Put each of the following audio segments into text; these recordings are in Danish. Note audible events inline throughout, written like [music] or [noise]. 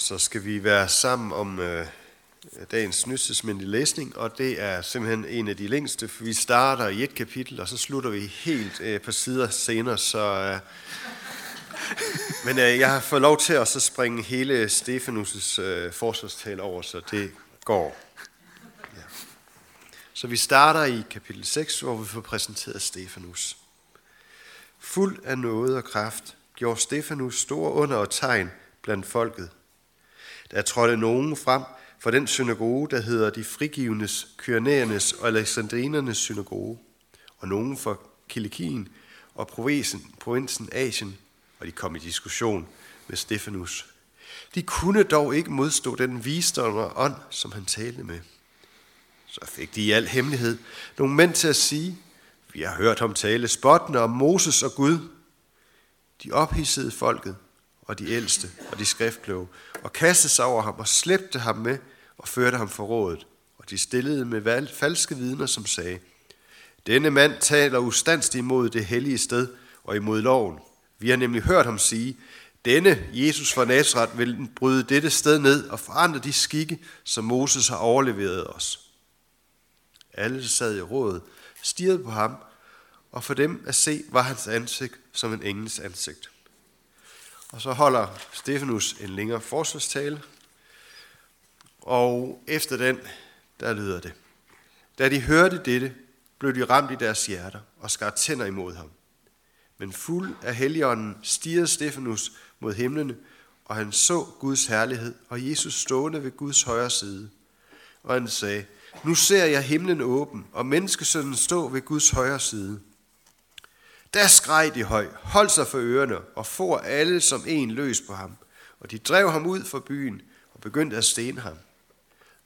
så skal vi være sammen om øh, dagens nyhedsmændige læsning, og det er simpelthen en af de længste, for vi starter i et kapitel, og så slutter vi helt øh, på sider senere, så... Øh, men øh, jeg har fået lov til at så springe hele Stefanus' øh, forsvarstal over, så det går. Ja. Så vi starter i kapitel 6, hvor vi får præsenteret Stefanus. Fuld af noget og kraft gjorde Stefanus store under og tegn blandt folket. Der trådte nogen frem fra den synagoge, der hedder de frigivendes, kyrenæernes og alexandrinernes synagoge, og nogen fra Kilikien og provinsen, provinsen Asien, og de kom i diskussion med Stefanus. De kunne dog ikke modstå den visdom og ånd, som han talte med. Så fik de i al hemmelighed nogle mænd til at sige, vi har hørt ham tale spottende om Moses og Gud. De ophidsede folket og de ældste og de skriftkloge og kastede sig over ham og slæbte ham med og førte ham for rådet. Og de stillede med falske vidner, som sagde, denne mand taler ustandstigt imod det hellige sted og imod loven. Vi har nemlig hørt ham sige, denne Jesus fra Nazareth vil bryde dette sted ned og forandre de skikke, som Moses har overleveret os. Alle sad i rådet, stirrede på ham, og for dem at se var hans ansigt som en engels ansigt. Og så holder Stefanus en længere forsvarstale, og efter den, der lyder det. Da de hørte dette, blev de ramt i deres hjerter og skar tænder imod ham. Men fuld af helligånden stirrede Stefanus mod himlene, og han så Guds herlighed og Jesus stående ved Guds højre side. Og han sagde, nu ser jeg himlen åben, og menneskesønnen stå ved Guds højre side. Der skreg de høj, holdt sig for ørerne og for alle som en løs på ham. Og de drev ham ud fra byen og begyndte at stene ham.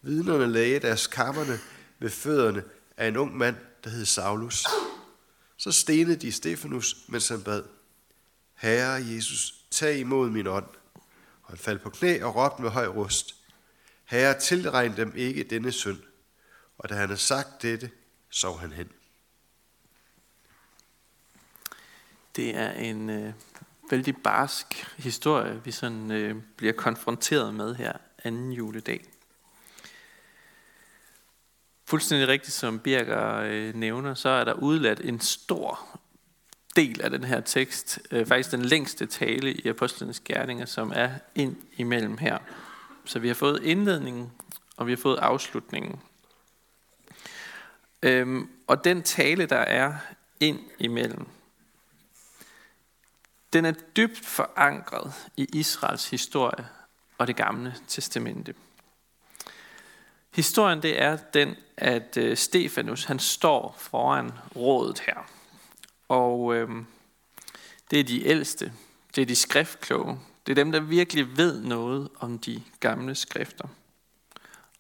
Vidnerne lagde deres kammerne ved fødderne af en ung mand, der hed Saulus. Så stenede de Stefanus, mens han bad, Herre Jesus, tag imod min ånd. Og han faldt på knæ og råbte med høj rust, Herre, tilregn dem ikke denne synd. Og da han havde sagt dette, sov han hen. Det er en øh, vældig barsk historie, vi sådan øh, bliver konfronteret med her anden juledag. Fuldstændig rigtigt, som Birger øh, nævner, så er der udladt en stor del af den her tekst, øh, faktisk den længste tale i Apostlenes Gerninger, som er ind imellem her. Så vi har fået indledningen, og vi har fået afslutningen. Øhm, og den tale, der er ind imellem, den er dybt forankret i Israels historie og det gamle testamente. Historien det er den, at øh, Stefanus han står foran rådet her. Og øh, det er de ældste, det er de skriftkloge, det er dem, der virkelig ved noget om de gamle skrifter.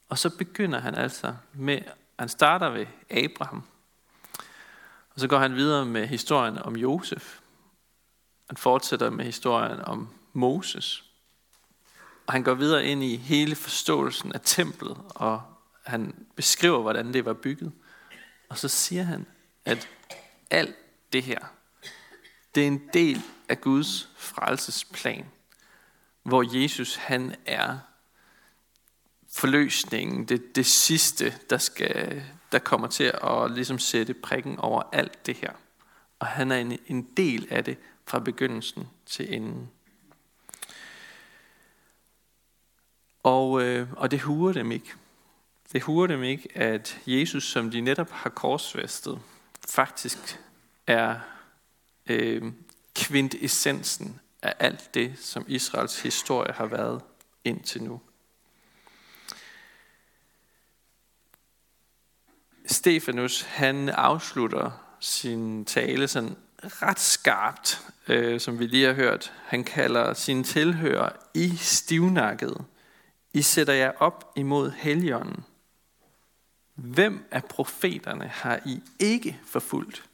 Og så begynder han altså med, han starter ved Abraham, og så går han videre med historien om Josef. Han fortsætter med historien om Moses. Og han går videre ind i hele forståelsen af templet, og han beskriver, hvordan det var bygget. Og så siger han, at alt det her, det er en del af Guds frelsesplan, hvor Jesus han er forløsningen, det, det sidste, der, skal, der kommer til at ligesom sætte prikken over alt det her. Og han er en, en del af det fra begyndelsen til enden. Og, øh, og det huer dem ikke. Det huer dem ikke, at Jesus, som de netop har korsfæstet, faktisk er øh, kvintessensen af alt det, som Israels historie har været indtil nu. Stefanus, han afslutter sin tale sådan ret skarpt, øh, som vi lige har hørt. Han kalder sine tilhører i stivnakket. I sætter jer op imod helgenen. Hvem af profeterne har I ikke forfulgt?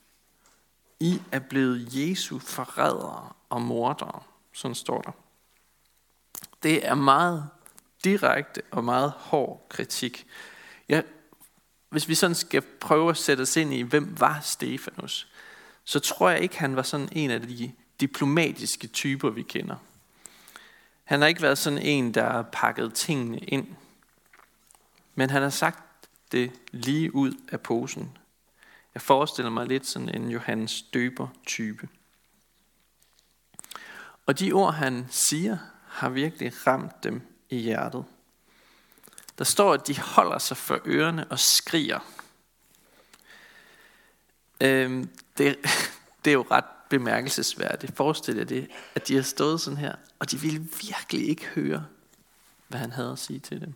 I er blevet Jesu forrædere og mordere. Sådan står der. Det er meget direkte og meget hård kritik. Ja, hvis vi sådan skal prøve at sætte os ind i, hvem var Stefanus, så tror jeg ikke, han var sådan en af de diplomatiske typer, vi kender. Han har ikke været sådan en, der har pakket tingene ind. Men han har sagt det lige ud af posen. Jeg forestiller mig lidt sådan en Johannes Døber type. Og de ord, han siger, har virkelig ramt dem i hjertet. Der står, at de holder sig for ørerne og skriger. Øhm, det, [laughs] det er jo ret bemærkelsesværdigt. Forestil jer det, at de har stået sådan her, og de ville virkelig ikke høre, hvad han havde at sige til dem.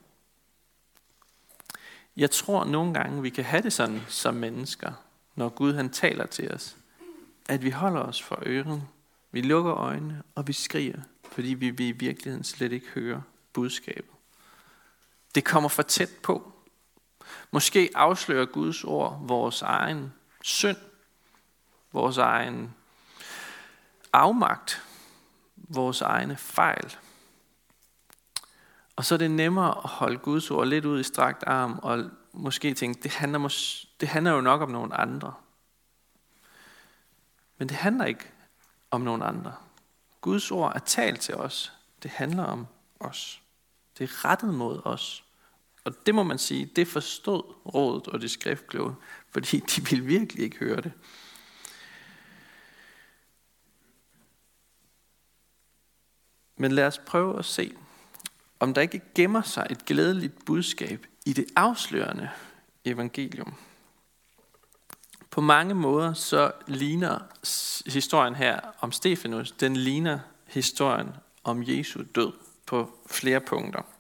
Jeg tror nogle gange, vi kan have det sådan som mennesker, når Gud han taler til os, at vi holder os for øren, vi lukker øjnene, og vi skriger, fordi vi vil i virkeligheden slet ikke høre budskabet. Det kommer for tæt på. Måske afslører Guds ord vores egen synd, vores egen afmagt, vores egne fejl. Og så er det nemmere at holde Guds ord lidt ud i strakt arm, og måske tænke, det handler, mås- det handler jo nok om nogen andre. Men det handler ikke om nogen andre. Guds ord er talt til os. Det handler om os. Det er rettet mod os. Og det må man sige, det forstod rådet og de skriftkloge, fordi de ville virkelig ikke høre det. Men lad os prøve at se, om der ikke gemmer sig et glædeligt budskab i det afslørende evangelium. På mange måder så ligner historien her om Stefanus, den ligner historien om Jesu død på flere punkter.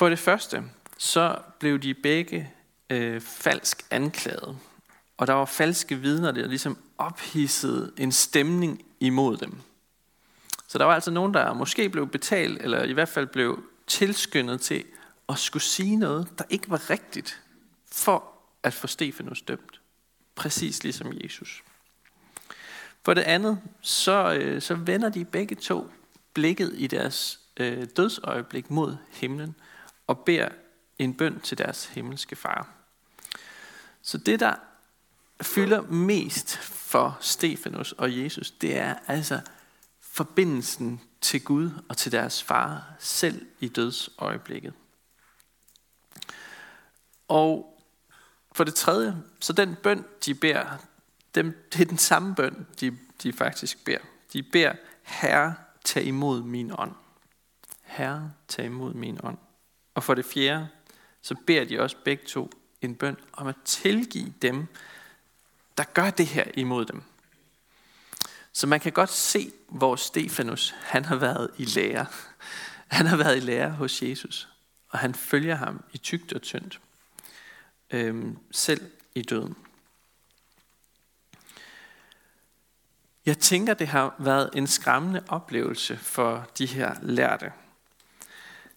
For det første, så blev de begge øh, falsk anklaget. Og der var falske vidner, der ligesom ophissede en stemning imod dem. Så der var altså nogen, der måske blev betalt, eller i hvert fald blev tilskyndet til at skulle sige noget, der ikke var rigtigt, for at få Stefanus dømt. Præcis ligesom Jesus. For det andet, så, øh, så vender de begge to blikket i deres øh, dødsøjeblik mod himlen, og beder en bøn til deres himmelske far. Så det, der fylder mest for Stefanus og Jesus, det er altså forbindelsen til Gud og til deres far, selv i dødsøjeblikket. Og for det tredje, så den bøn, de beder, dem, det er den samme bøn, de, de faktisk beder. De beder, Herre, tag imod min ånd. Herre, tag imod min ånd. Og for det fjerde, så beder de også begge to en bøn om at tilgive dem, der gør det her imod dem. Så man kan godt se, hvor Stefanus han har været i lære. Han har været i lære hos Jesus, og han følger ham i tygt og tyndt, øhm, selv i døden. Jeg tænker, det har været en skræmmende oplevelse for de her lærte.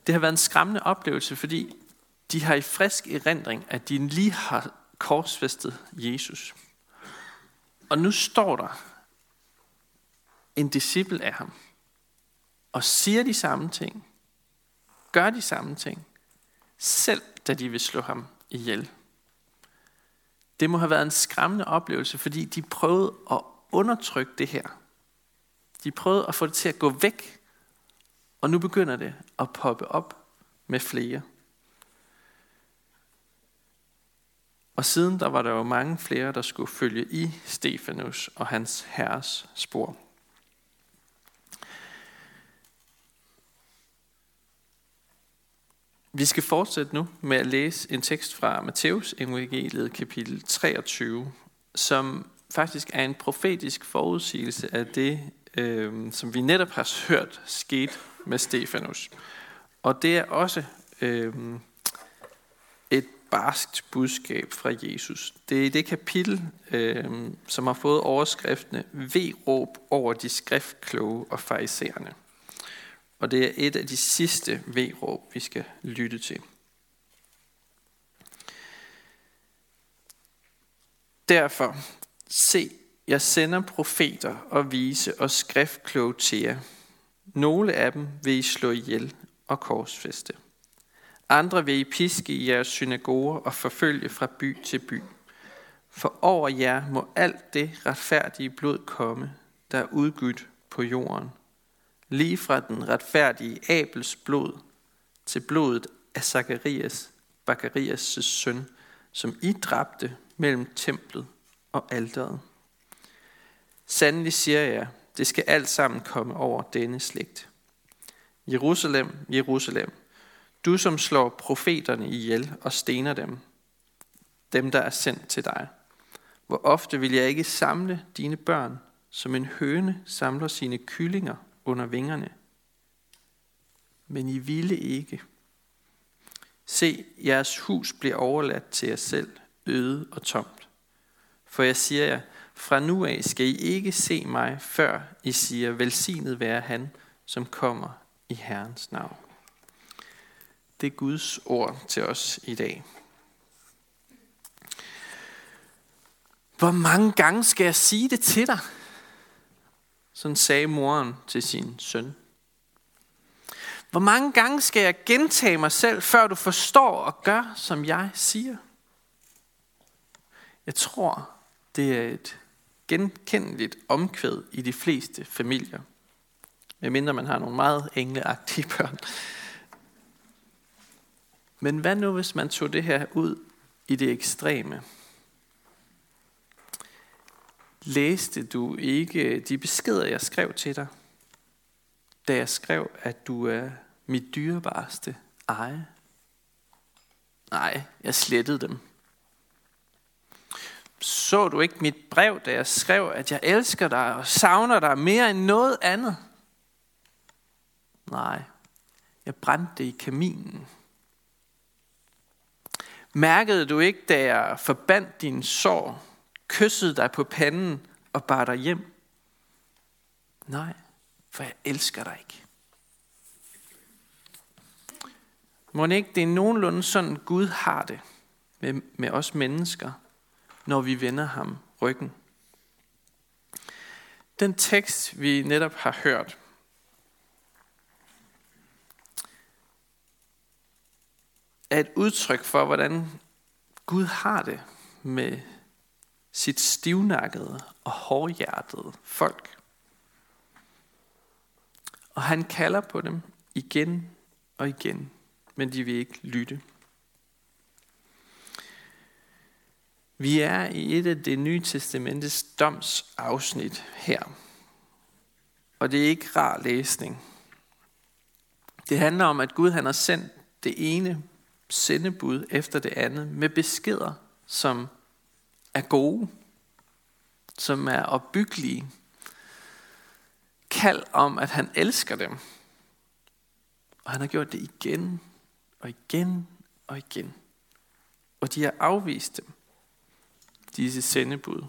Det har været en skræmmende oplevelse, fordi de har i frisk erindring, at de lige har korsfæstet Jesus. Og nu står der en disciple af ham, og siger de samme ting, gør de samme ting, selv da de vil slå ham ihjel. Det må have været en skræmmende oplevelse, fordi de prøvede at undertrykke det her. De prøvede at få det til at gå væk, og nu begynder det at poppe op med flere. Og siden der var der jo mange flere, der skulle følge i Stefanus og hans herres spor. Vi skal fortsætte nu med at læse en tekst fra Matthæus evangeliet kapitel 23, som faktisk er en profetisk forudsigelse af det, øh, som vi netop har hørt skete med Stefanus. Og det er også øh, et barskt budskab fra Jesus. Det er det kapitel, øh, som har fået overskriftene V-råb over de skriftkloge og farisæerne. Og det er et af de sidste V-råb, vi skal lytte til. Derfor, se, jeg sender profeter og vise og skriftkloge til jer. Nogle af dem vil I slå ihjel og korsfeste. Andre vil I piske i jeres synagoger og forfølge fra by til by. For over jer må alt det retfærdige blod komme, der er udgydt på jorden – lige fra den retfærdige Abels blod til blodet af Zakarias, Bakarias' søn, som I dræbte mellem templet og alteret. Sandelig siger jeg, det skal alt sammen komme over denne slægt. Jerusalem, Jerusalem, du som slår profeterne ihjel og stener dem, dem der er sendt til dig. Hvor ofte vil jeg ikke samle dine børn, som en høne samler sine kyllinger under vingerne. Men I ville ikke. Se, jeres hus bliver overladt til jer selv, øde og tomt. For jeg siger jer, fra nu af skal I ikke se mig, før I siger, velsignet være han, som kommer i Herrens navn. Det er Guds ord til os i dag. Hvor mange gange skal jeg sige det til dig? Sådan sagde moren til sin søn. Hvor mange gange skal jeg gentage mig selv, før du forstår og gør, som jeg siger? Jeg tror, det er et genkendeligt omkvæd i de fleste familier. Medmindre man har nogle meget engleagtige børn. Men hvad nu, hvis man tog det her ud i det ekstreme? Læste du ikke de beskeder, jeg skrev til dig, da jeg skrev, at du er mit dyrebareste eje? Nej, jeg slettede dem. Så du ikke mit brev, da jeg skrev, at jeg elsker dig og savner dig mere end noget andet? Nej, jeg brændte det i kaminen. Mærkede du ikke, da jeg forbandt din sår, kyssede dig på panden og bar dig hjem? Nej, for jeg elsker dig ikke. Må ikke det er nogenlunde sådan, Gud har det med, med os mennesker, når vi vender ham ryggen. Den tekst, vi netop har hørt, er et udtryk for, hvordan Gud har det med sit stivnakkede og hårdhjertede folk. Og han kalder på dem igen og igen, men de vil ikke lytte. Vi er i et af det nye testamentes domsafsnit her. Og det er ikke rar læsning. Det handler om, at Gud han har sendt det ene sendebud efter det andet med beskeder, som er gode, som er opbyggelige. Kald om, at han elsker dem. Og han har gjort det igen og igen og igen. Og de har afvist dem, disse sendebud. De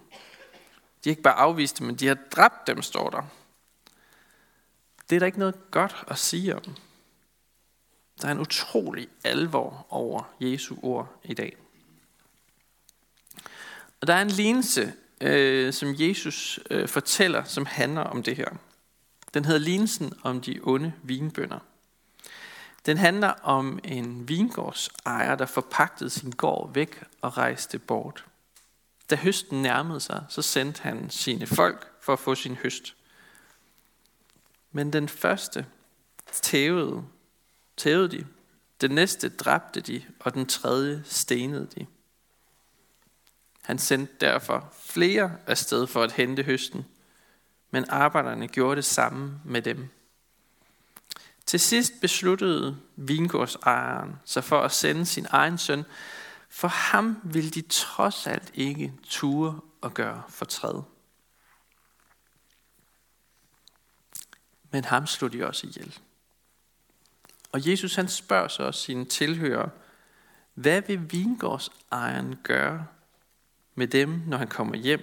har ikke bare afvist dem, men de har dræbt dem, står der. Det er der ikke noget godt at sige om. Der er en utrolig alvor over Jesu ord i dag. Og der er en lignelse, øh, som Jesus øh, fortæller, som handler om det her. Den hedder lignelsen om de onde vinbønder. Den handler om en vingårdsejer, der forpagtede sin gård væk og rejste bort. Da høsten nærmede sig, så sendte han sine folk for at få sin høst. Men den første tævede tævede de, den næste dræbte de, og den tredje stenede de. Han sendte derfor flere afsted for at hente høsten, men arbejderne gjorde det samme med dem. Til sidst besluttede vingårdsejeren sig for at sende sin egen søn, for ham vil de trods alt ikke ture og gøre fortræd. Men ham slog de også ihjel. Og Jesus han spørger så også sine tilhører, hvad vil vingårdsejeren gøre med dem, når han kommer hjem?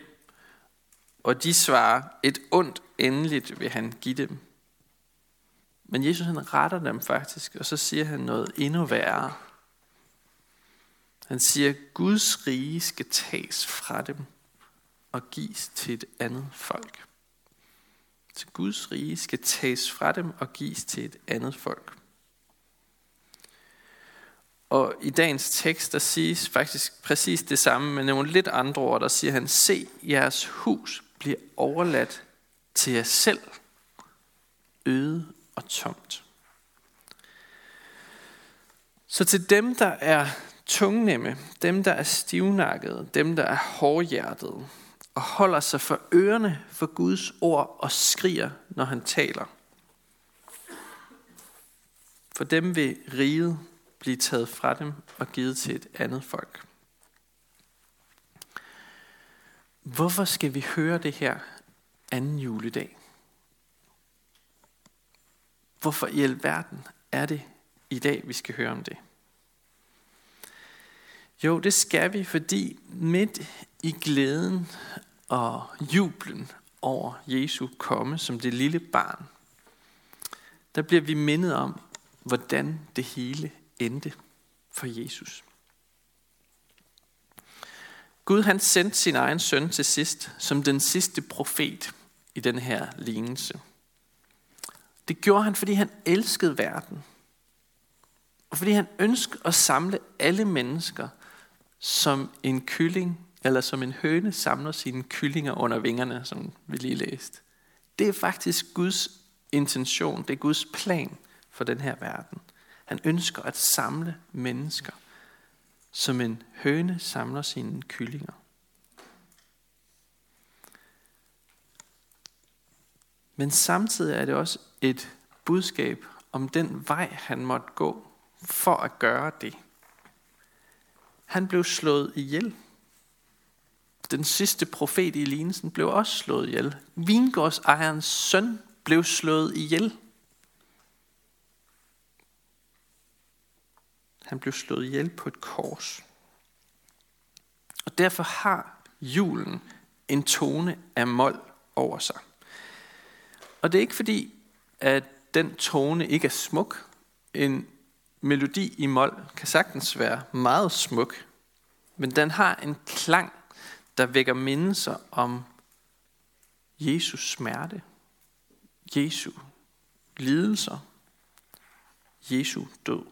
Og de svarer, et ondt endeligt vil han give dem. Men Jesus han retter dem faktisk, og så siger han noget endnu værre. Han siger, Guds rige skal tages fra dem og gives til et andet folk. Så Guds rige skal tages fra dem og gives til et andet folk. Og i dagens tekst, der siges faktisk præcis det samme, med nogle lidt andre ord. Der siger han, se, jeres hus bliver overladt til jer selv. øde og tomt. Så til dem, der er tungnemme, dem, der er stivnakkede, dem, der er hårdhjertede, og holder sig for ørerne for Guds ord og skriger, når han taler. For dem vil riget blive taget fra dem og givet til et andet folk. Hvorfor skal vi høre det her anden juledag? Hvorfor i alverden er det i dag, vi skal høre om det? Jo, det skal vi, fordi midt i glæden og jublen over Jesu komme som det lille barn, der bliver vi mindet om, hvordan det hele endte for Jesus. Gud han sendte sin egen søn til sidst som den sidste profet i den her lignelse. Det gjorde han, fordi han elskede verden. Og fordi han ønskede at samle alle mennesker som en kylling, eller som en høne samler sine kyllinger under vingerne, som vi lige læste. Det er faktisk Guds intention, det er Guds plan for den her verden. Han ønsker at samle mennesker, som en høne samler sine kyllinger. Men samtidig er det også et budskab om den vej, han måtte gå for at gøre det. Han blev slået ihjel. Den sidste profet i lignelsen blev også slået ihjel. Vingårdsejerens søn blev slået ihjel. Han blev slået ihjel på et kors. Og derfor har julen en tone af mål over sig. Og det er ikke fordi, at den tone ikke er smuk. En melodi i mol kan sagtens være meget smuk, men den har en klang, der vækker mindelser om Jesus smerte, Jesu lidelser, Jesu død.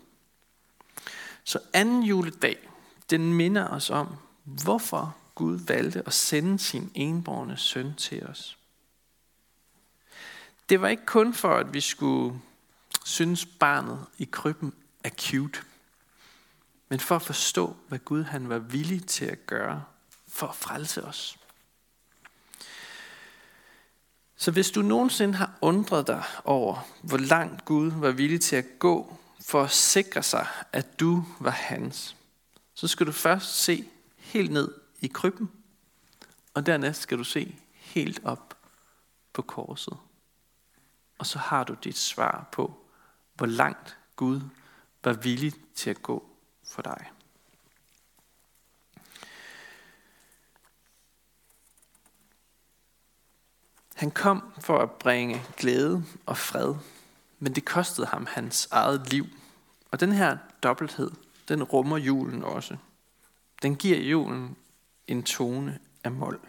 Så anden juledag, den minder os om, hvorfor Gud valgte at sende sin enborne søn til os. Det var ikke kun for, at vi skulle synes barnet i krybben er cute, men for at forstå, hvad Gud han var villig til at gøre for at frelse os. Så hvis du nogensinde har undret dig over, hvor langt Gud var villig til at gå for at sikre sig, at du var hans, så skal du først se helt ned i krybben, og dernæst skal du se helt op på korset. Og så har du dit svar på, hvor langt Gud var villig til at gå for dig. Han kom for at bringe glæde og fred, men det kostede ham hans eget liv. Og den her dobbelthed, den rummer julen også. Den giver julen en tone af mål.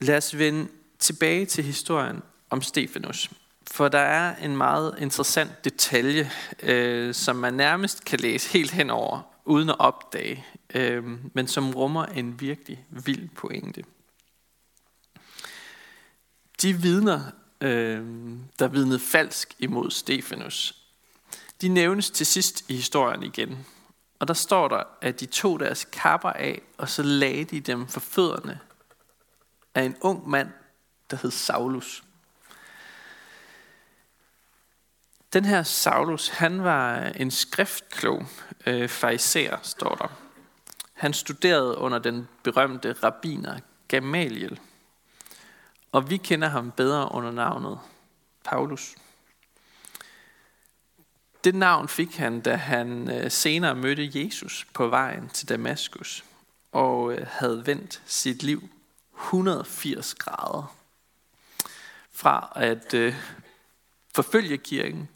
Lad os vende tilbage til historien om Stefanus. For der er en meget interessant detalje, øh, som man nærmest kan læse helt henover, uden at opdage, øh, men som rummer en virkelig vild pointe. De vidner, øh, der vidnede falsk imod Stefanus, de nævnes til sidst i historien igen. Og der står der, at de tog deres kapper af, og så lagde de dem for fødderne af en ung mand, der hed Saulus. Den her Saulus, han var en skriftklog øh, fariser, står der. Han studerede under den berømte rabbiner Gamaliel. Og vi kender ham bedre under navnet Paulus. Det navn fik han, da han øh, senere mødte Jesus på vejen til Damaskus og øh, havde vendt sit liv 180 grader. Fra at øh, forfølge kirken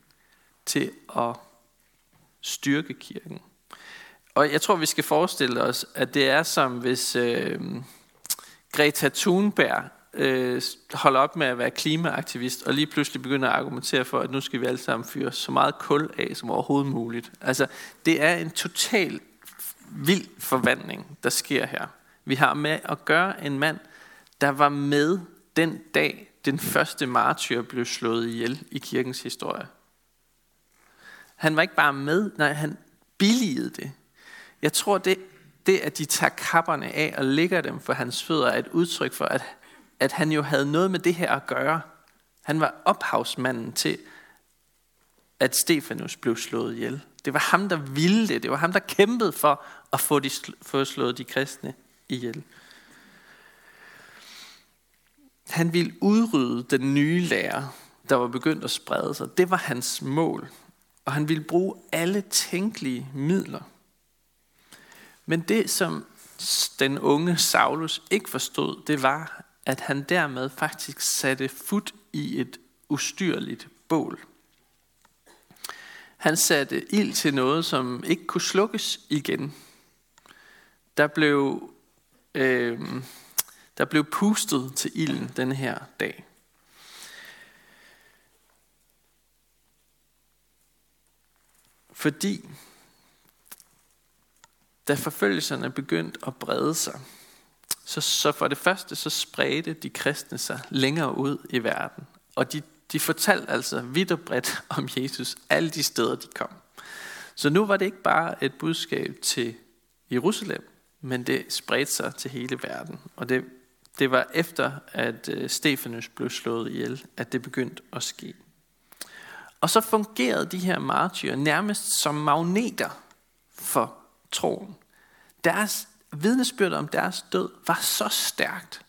til at styrke kirken. Og jeg tror, vi skal forestille os, at det er som hvis øh, Greta Thunberg øh, holder op med at være klimaaktivist, og lige pludselig begynder at argumentere for, at nu skal vi alle sammen fyre så meget kul af som overhovedet muligt. Altså, det er en total vild forvandling, der sker her. Vi har med at gøre en mand, der var med den dag, den første martyr blev slået ihjel i kirkens historie. Han var ikke bare med, nej, han billigede det. Jeg tror, det, det at de tager kapperne af og lægger dem for hans fødder, er et udtryk for, at, at han jo havde noget med det her at gøre. Han var ophavsmanden til, at Stefanus blev slået ihjel. Det var ham, der ville det. Det var ham, der kæmpede for at få, de, få slået de kristne ihjel. Han ville udrydde den nye lære, der var begyndt at sprede sig. Det var hans mål. Og han ville bruge alle tænkelige midler. Men det, som den unge Saulus ikke forstod, det var, at han dermed faktisk satte fod i et ustyrligt bål. Han satte ild til noget, som ikke kunne slukkes igen. Der blev, øh, der blev pustet til ilden den her dag. Fordi da forfølgelserne begyndte at brede sig, så, så for det første så spredte de kristne sig længere ud i verden. Og de, de fortalte altså vidt og bredt [laughs] om Jesus alle de steder, de kom. Så nu var det ikke bare et budskab til Jerusalem, men det spredte sig til hele verden. Og det, det var efter, at øh, Stefanus blev slået ihjel, at det begyndte at ske. Og så fungerede de her martyrer nærmest som magneter for troen. Deres vidnesbyrd om deres død var så stærkt,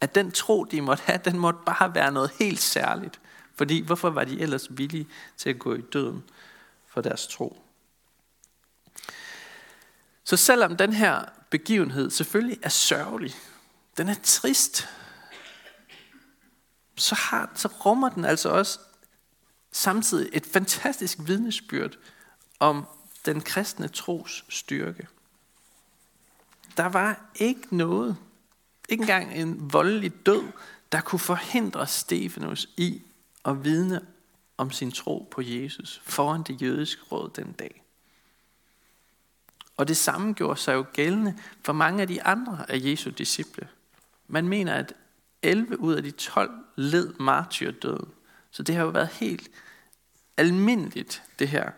at den tro, de måtte have, den måtte bare være noget helt særligt. Fordi hvorfor var de ellers villige til at gå i døden for deres tro? Så selvom den her begivenhed selvfølgelig er sørgelig, den er trist, så, har, så rummer den altså også samtidig et fantastisk vidnesbyrd om den kristne tros styrke. Der var ikke noget, ikke engang en voldelig død, der kunne forhindre Stefanus i at vidne om sin tro på Jesus foran det jødiske råd den dag. Og det samme gjorde sig jo gældende for mange af de andre af Jesu disciple. Man mener, at 11 ud af de 12 led martyrdøden. Så det har jo været helt almindeligt, det her.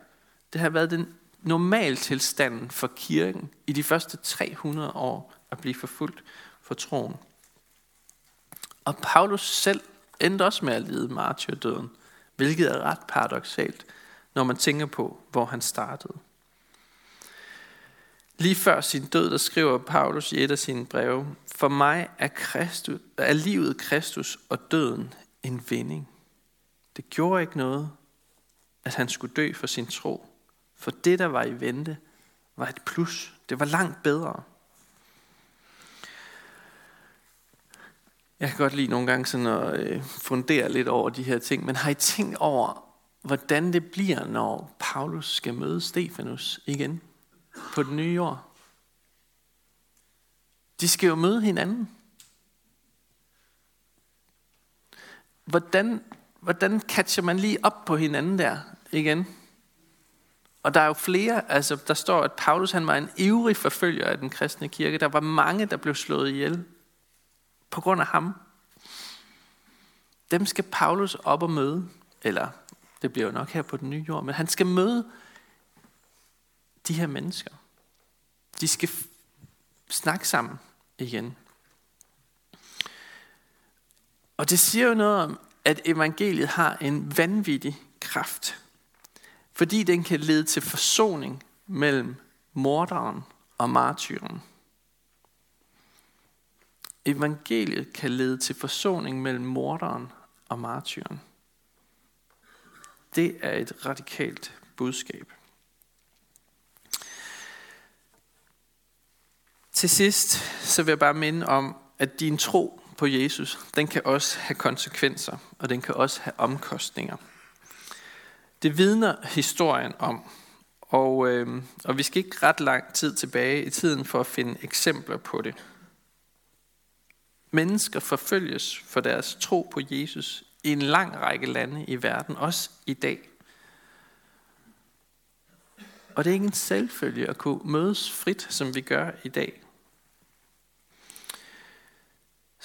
Det har været den normaltilstanden for kirken i de første 300 år at blive forfulgt for troen. Og Paulus selv endte også med at lide martyrdøden, hvilket er ret paradoxalt, når man tænker på, hvor han startede. Lige før sin død, der skriver Paulus i et af sine breve, For mig er, Kristus, er livet Kristus og døden en vinding. Det gjorde ikke noget, at han skulle dø for sin tro. For det, der var i vente, var et plus. Det var langt bedre. Jeg kan godt lide nogle gange sådan at øh, fundere lidt over de her ting, men har I tænkt over, hvordan det bliver, når Paulus skal møde Stefanus igen på den nye år? De skal jo møde hinanden. Hvordan, hvordan catcher man lige op på hinanden der igen? Og der er jo flere, altså der står, at Paulus han var en ivrig forfølger af den kristne kirke. Der var mange, der blev slået ihjel på grund af ham. Dem skal Paulus op og møde, eller det bliver jo nok her på den nye jord, men han skal møde de her mennesker. De skal snakke sammen igen. Og det siger jo noget om, at evangeliet har en vanvittig kraft. Fordi den kan lede til forsoning mellem morderen og martyren. Evangeliet kan lede til forsoning mellem morderen og martyren. Det er et radikalt budskab. Til sidst så vil jeg bare minde om, at din tro på Jesus, den kan også have konsekvenser, og den kan også have omkostninger. Det vidner historien om, og, øh, og vi skal ikke ret lang tid tilbage i tiden for at finde eksempler på det. Mennesker forfølges for deres tro på Jesus i en lang række lande i verden, også i dag. Og det er ikke en selvfølge at kunne mødes frit, som vi gør i dag.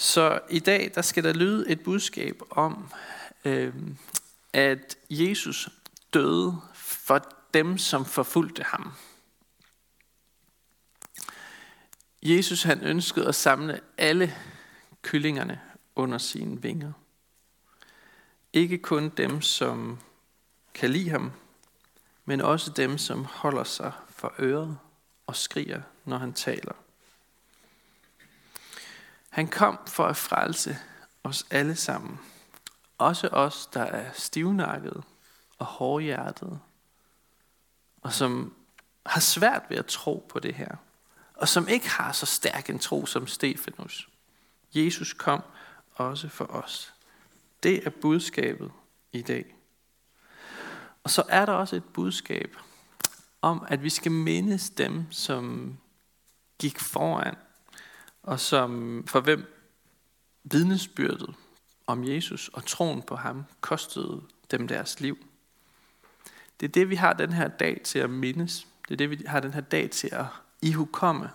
Så i dag der skal der lyde et budskab om, øh, at Jesus døde for dem, som forfulgte ham. Jesus han ønskede at samle alle kyllingerne under sine vinger. Ikke kun dem, som kan lide ham, men også dem, som holder sig for øret og skriger, når han taler. Han kom for at frelse os alle sammen. Også os, der er stivnakkede og hårdhjertede, og som har svært ved at tro på det her, og som ikke har så stærk en tro som Stefanus. Jesus kom også for os. Det er budskabet i dag. Og så er der også et budskab om, at vi skal mindes dem, som gik foran, og som for hvem vidnesbyrdet om Jesus og troen på ham kostede dem deres liv. Det er det, vi har den her dag til at mindes. Det er det, vi har den her dag til at ihukomme.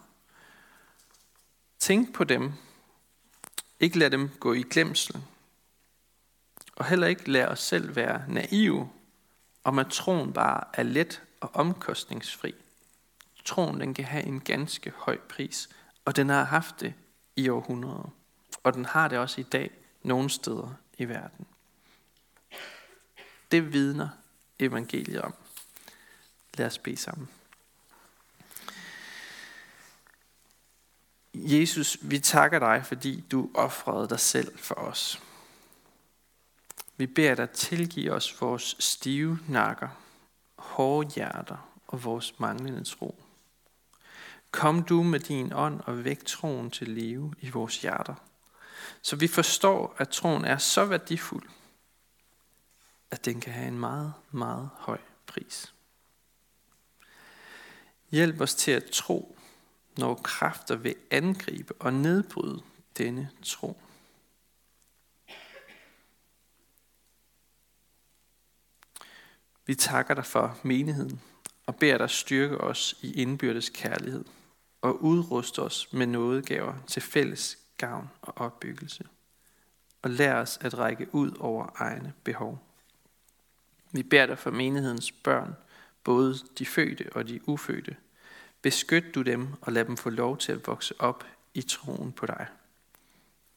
Tænk på dem. Ikke lad dem gå i glemsel. Og heller ikke lad os selv være naive om at troen bare er let og omkostningsfri. Troen den kan have en ganske høj pris, og den har haft det i århundreder. Og den har det også i dag nogle steder i verden. Det vidner evangeliet om. Lad os bede sammen. Jesus, vi takker dig, fordi du offrede dig selv for os. Vi beder dig tilgive os vores stive nakker, hårde hjerter og vores manglende tro. Kom du med din ånd og væk troen til live i vores hjerter, så vi forstår, at troen er så værdifuld, at den kan have en meget, meget høj pris. Hjælp os til at tro, når kræfter vil angribe og nedbryde denne tro. Vi takker dig for menigheden og beder dig styrke os i indbyrdes kærlighed og udruste os med nådegaver til fælles gavn og opbyggelse. Og lær os at række ud over egne behov. Vi beder dig for menighedens børn, både de fødte og de ufødte. Beskyt du dem og lad dem få lov til at vokse op i troen på dig.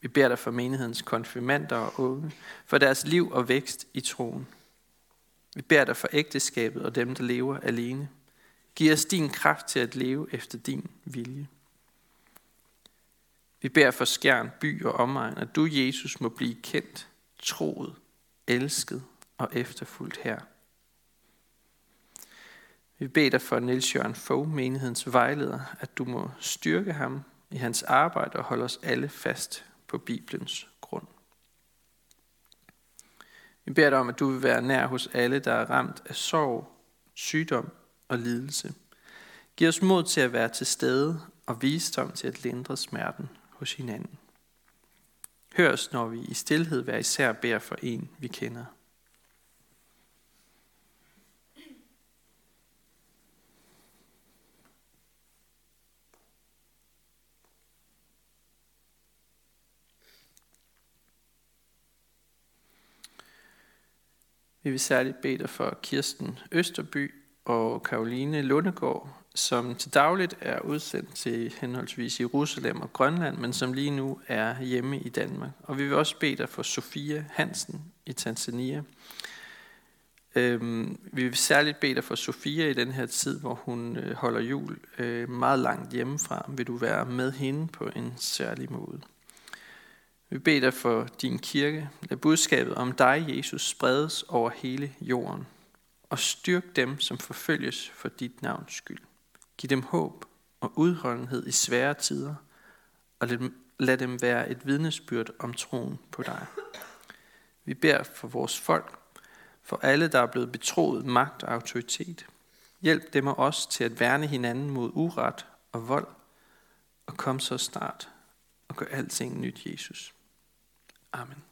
Vi beder dig for menighedens konfirmander og unge, for deres liv og vækst i troen. Vi beder dig for ægteskabet og dem, der lever alene. Giv os din kraft til at leve efter din vilje. Vi beder for skærn, by og omegn, at du, Jesus, må blive kendt, troet, elsket og efterfulgt her. Vi beder dig for Niels Jørgen Fogh, menighedens vejleder, at du må styrke ham i hans arbejde og holde os alle fast på Bibelens grund. Vi beder dig om, at du vil være nær hos alle, der er ramt af sorg, sygdom og lidelse. Giv os mod til at være til stede og visdom til at lindre smerten hos hinanden. Hør os, når vi i stillhed hver især beder for en, vi kender. Vi vil særligt bede dig for Kirsten Østerby og Karoline Lundegård, som til dagligt er udsendt til henholdsvis Jerusalem og Grønland, men som lige nu er hjemme i Danmark. Og vi vil også bede dig for Sofia Hansen i Tanzania. Øhm, vi vil særligt bede dig for Sofia i den her tid, hvor hun øh, holder jul øh, meget langt hjemmefra. Vil du være med hende på en særlig måde. Vi beder dig for din kirke. Lad budskabet om dig, Jesus, spredes over hele jorden. Og styrk dem, som forfølges for dit navns skyld. Giv dem håb og udholdenhed i svære tider, og lad dem, lad dem være et vidnesbyrd om troen på dig. Vi beder for vores folk, for alle, der er blevet betroet magt og autoritet. Hjælp dem og os til at værne hinanden mod uret og vold, og kom så snart og gør alting nyt, Jesus. Amen.